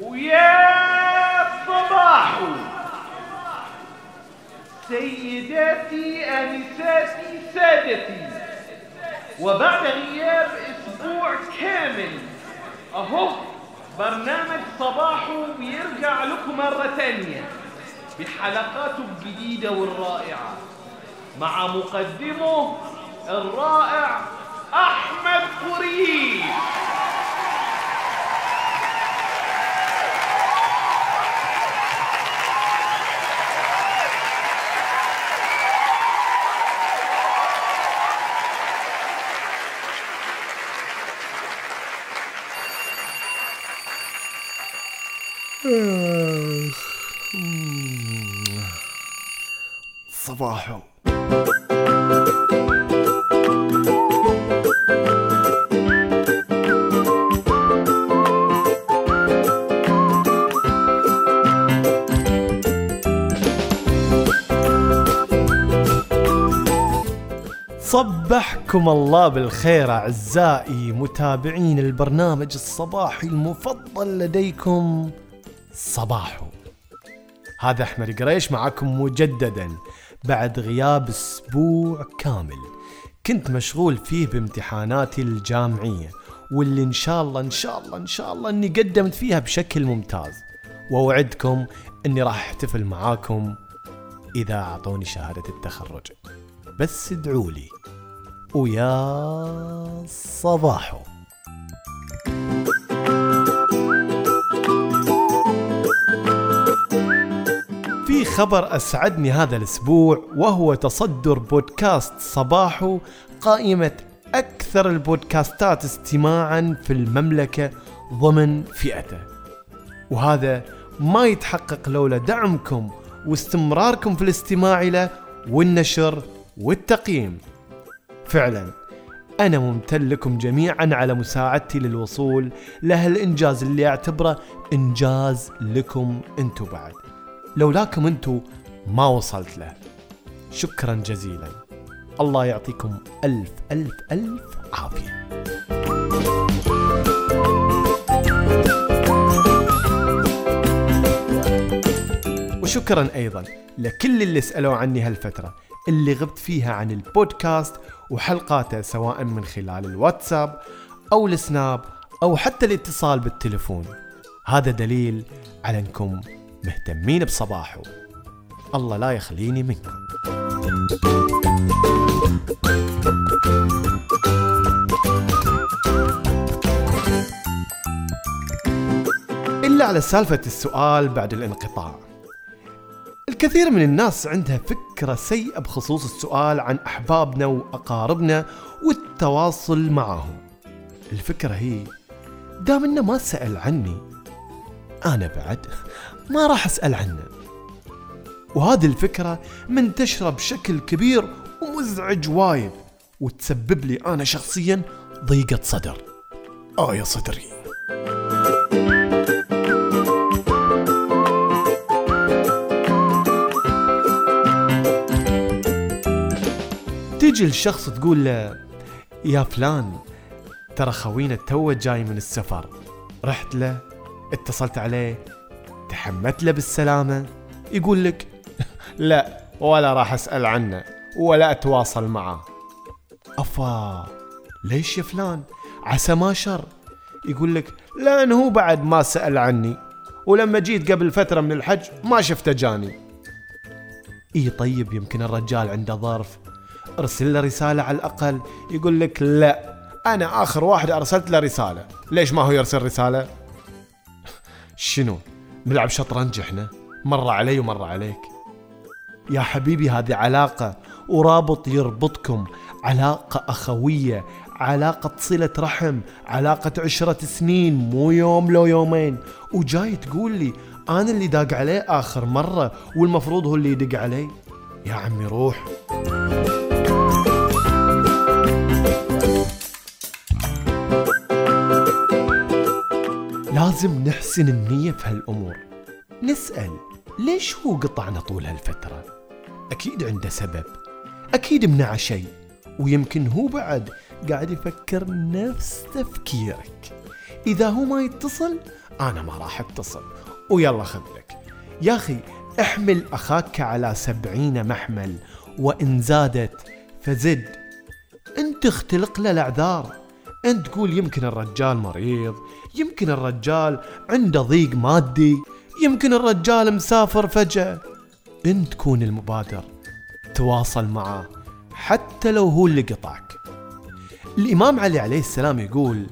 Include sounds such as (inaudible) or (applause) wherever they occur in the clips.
ويا صباح سيداتي أنساتي سادتي. وبعد غياب أسبوع كامل أهو برنامج صباحو بيرجع لكم مرة تانية بحلقاته الجديدة والرائعة مع مقدمه الرائع أحمد قريب. صباحو. صبحكم الله بالخير أعزائي متابعين البرنامج الصباحي المفضل لديكم. صباحو. هذا أحمد قريش معكم مجددا بعد غياب أسبوع كامل. كنت مشغول فيه بامتحاناتي الجامعية واللي إن شاء الله إن شاء الله إن شاء الله إني قدمت فيها بشكل ممتاز. وأوعدكم إني راح أحتفل معاكم إذا أعطوني شهادة التخرج. بس ادعوا لي ويا صباحو. خبر أسعدني هذا الأسبوع وهو تصدر بودكاست صباحو قائمة أكثر البودكاستات استماعا في المملكة ضمن فئته. وهذا ما يتحقق لولا دعمكم واستمراركم في الاستماع له والنشر والتقييم. فعلا أنا ممتن لكم جميعا على مساعدتي للوصول لهالإنجاز اللي أعتبره إنجاز لكم أنتو بعد. لولاكم أنتو ما وصلت له. شكرا جزيلا. الله يعطيكم ألف ألف ألف عافية. وشكرا أيضا لكل اللي سألوا عني هالفترة اللي غبت فيها عن البودكاست وحلقاته سواء من خلال الواتساب أو السناب أو حتى الاتصال بالتليفون. هذا دليل على أنكم مهتمين بصباحه. الله لا يخليني منكم. إلا على سالفة السؤال بعد الانقطاع. الكثير من الناس عندها فكرة سيئة بخصوص السؤال عن أحبابنا وأقاربنا والتواصل معهم. الفكرة هي دام إنه ما سأل عني أنا بعد ما راح أسأل عنه. وهذه الفكرة منتشرة بشكل كبير ومزعج وايد وتسبب لي أنا شخصيا ضيقة صدر. آه يا صدري. تيجي الشخص تقول له يا فلان ترى خوينا تو جاي من السفر. رحت له اتصلت عليه تحمت له بالسلامة؟ يقول لك لا ولا راح أسأل عنه ولا أتواصل معه. أفا ليش يا فلان؟ عسى ما شر. يقول لك لأن هو بعد ما سأل عني ولما جيت قبل فترة من الحج ما شفته جاني. اي طيب يمكن الرجال عنده ظرف. أرسل له رسالة على الأقل. يقول لك لا أنا آخر واحد أرسلت له رسالة. ليش ما هو يرسل رسالة؟ (laughs) شنو؟ نلعب شطرنج إحنا. مرة علي ومرة عليك. يا حبيبي هذه علاقة ورابط يربطكم. علاقة أخوية علاقة صلة رحم علاقة عشرة سنين مو يوم لو يومين. وجاي تقول لي أنا اللي داق عليه آخر مرة والمفروض هو اللي يدق علي. يا عمي روح. لازم نحسن النية في هالأمور. نسأل ليش هو قطعنا طول هالفترة؟ أكيد عنده سبب. أكيد منع شيء. ويمكن هو بعد قاعد يفكر نفس تفكيرك. إذا هو ما يتصل أنا ما راح أتصل. ويلا خذ لك يا أخي أحمل أخاك على سبعين محمل وإن زادت فزد. أنت اختلق له الأعذار. أنت تقول يمكن الرجال مريض يمكن الرجال عنده ضيق مادي يمكن الرجال مسافر فجأة. انت تكون المبادر تواصل معه حتى لو هو اللي قطعك. الإمام علي عليه السلام يقول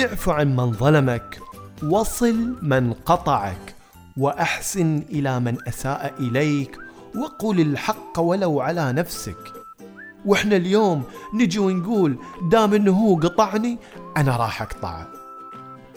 اعف عن من ظلمك وصل من قطعك وأحسن إلى من أساء إليك وقل الحق ولو على نفسك. وإحنا اليوم نجي ونقول دام انه هو قطعني أنا راح اقطعه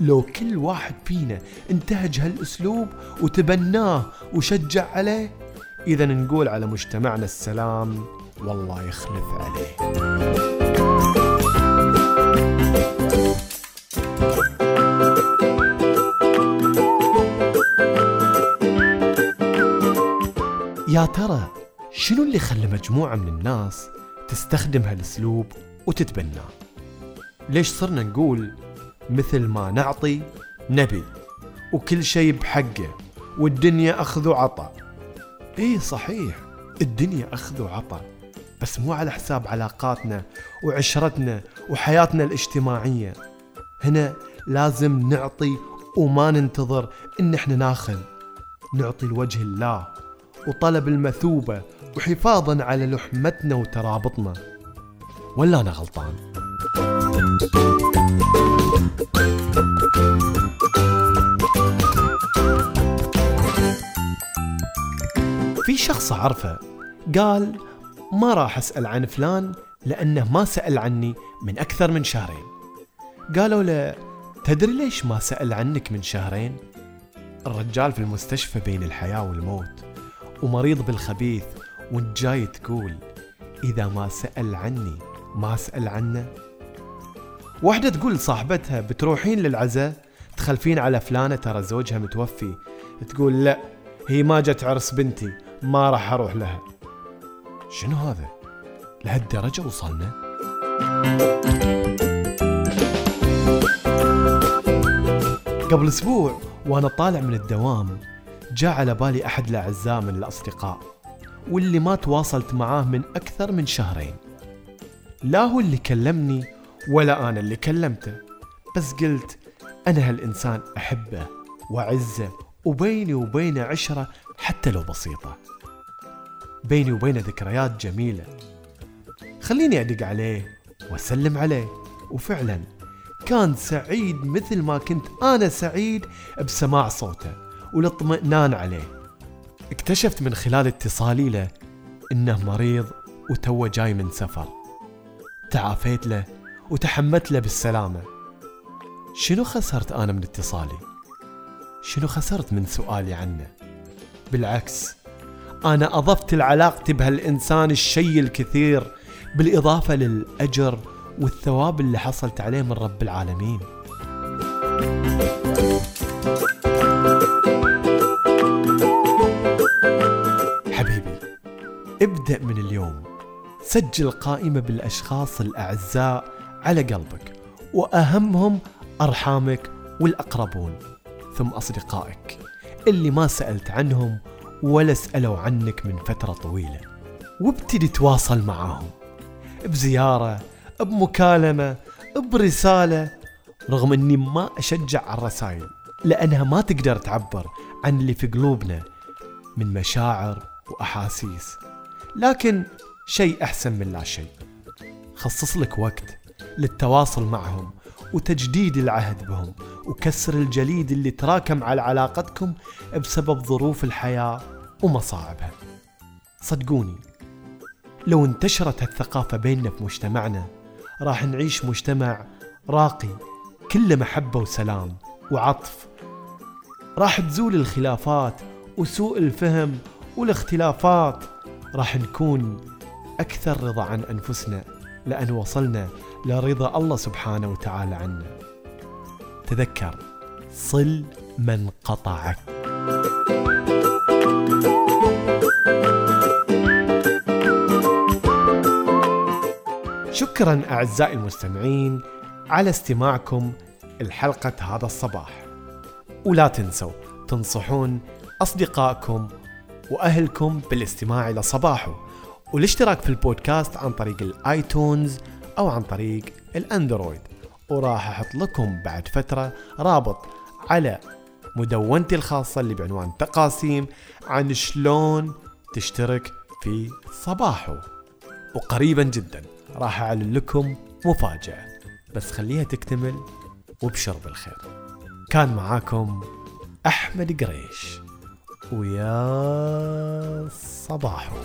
لو كل واحد فينا انتهج هالأسلوب وتبناه وشجع عليه إذا نقول على مجتمعنا السلام والله يخلف عليه. يا ترى شنو اللي خلى مجموعة من الناس تستخدم هالاسلوب وتتبناه ليش صرنا نقول مثل ما نعطي نبي وكل شيء بحقه والدنيا أخذ وعطى؟ إيه صحيح الدنيا أخذ وعطى بس مو على حساب علاقاتنا وعشرتنا وحياتنا الاجتماعية. هنا لازم نعطي وما ننتظر إن إحنا ناخذ. نعطي لوجه الله وطلب المثوبة وحفاظا على لحمتنا وترابطنا. ولا أنا غلطان؟ في شخص أعرفه قال ما راح أسأل عن فلان لأنه ما سأل عني من أكثر من شهرين. قالوا له تدري ليش ما سأل عنك من شهرين؟ الرجال في المستشفى بين الحياة والموت ومريض بالخبيث وانت جاي تقول إذا ما سأل عني ما أسأل عنه. واحدة تقول صاحبتها بتروحين للعزاء؟ تخلفين على فلانة ترى زوجها متوفي. تقول لا هي ما جت عرس بنتي ما راح أروح لها. شنو هذا؟ لهالدرجة وصلنا؟ قبل أسبوع وأنا طالع من الدوام جاء على بالي أحد الأعزاء من الأصدقاء. واللي ما تواصلت معاه من أكثر من شهرين. لا هو اللي كلمني ولا أنا اللي كلمته بس قلت أنا هالإنسان أحبه وأعزه وبيني وبينه عشرة حتى لو بسيطة. بيني وبينه ذكريات جميلة. خليني أدق عليه وأسلم عليه. وفعلا كان سعيد مثل ما كنت أنا سعيد بسماع صوته والاطمئنان عليه. اكتشفت من خلال اتصالي له إنه مريض وتوه جاي من سفر تعافيت له وتحمت له بالسلامة شنو خسرت أنا من اتصالي؟ شنو خسرت من سؤالي عنه؟ بالعكس أنا أضفت لعلاقتي بهالإنسان الشيء الكثير بالإضافة للأجر والثواب اللي حصلت عليه من رب العالمين حبيبي سجل قائمة بالأشخاص الأعزاء على قلبك وأهمهم أرحامك والأقربون. ثم أصدقائك اللي ما سألت عنهم ولا سألوا عنك من فترة طويلة وابتدي تواصل معاهم بزيارة بمكالمة برسالة رغم إني ما أشجع على الرسائل لأنها ما تقدر تعبر عن اللي في قلوبنا من مشاعر وأحاسيس. لكن شيء أحسن من لا شيء. خصص لك وقت للتواصل معهم وتجديد العهد بهم وكسر الجليد اللي تراكم على علاقتكم بسبب ظروف الحياة ومصاعبها. صدقوني لو انتشرت هالثقافة بيننا في مجتمعنا راح نعيش مجتمع راقي كله محبة وسلام وعطف. راح تزول الخلافات وسوء الفهم والاختلافات راح نكون أكثر رضا عن أنفسنا لأن وصلنا لرضا الله سبحانه وتعالى عنا. تذكر صل من قطعك. شكرا أعزائي المستمعين على استماعكم الحلقة هذا الصباح. ولا تنسوا تنصحون أصدقائكم وأهلكم بالاستماع إلى صباحو والاشتراك في البودكاست عن طريق الايتونز أو عن طريق الأندرويد. وراح أحط لكم بعد فترة رابط على مدونتي الخاصة اللي بعنوان تقاسيم عن شلون تشترك في صباحو. وقريبا جدا راح أعلن لكم مفاجأة بس خليها تكتمل وبشر بالخير كان معاكم أحمد قريش. ويا صباحو.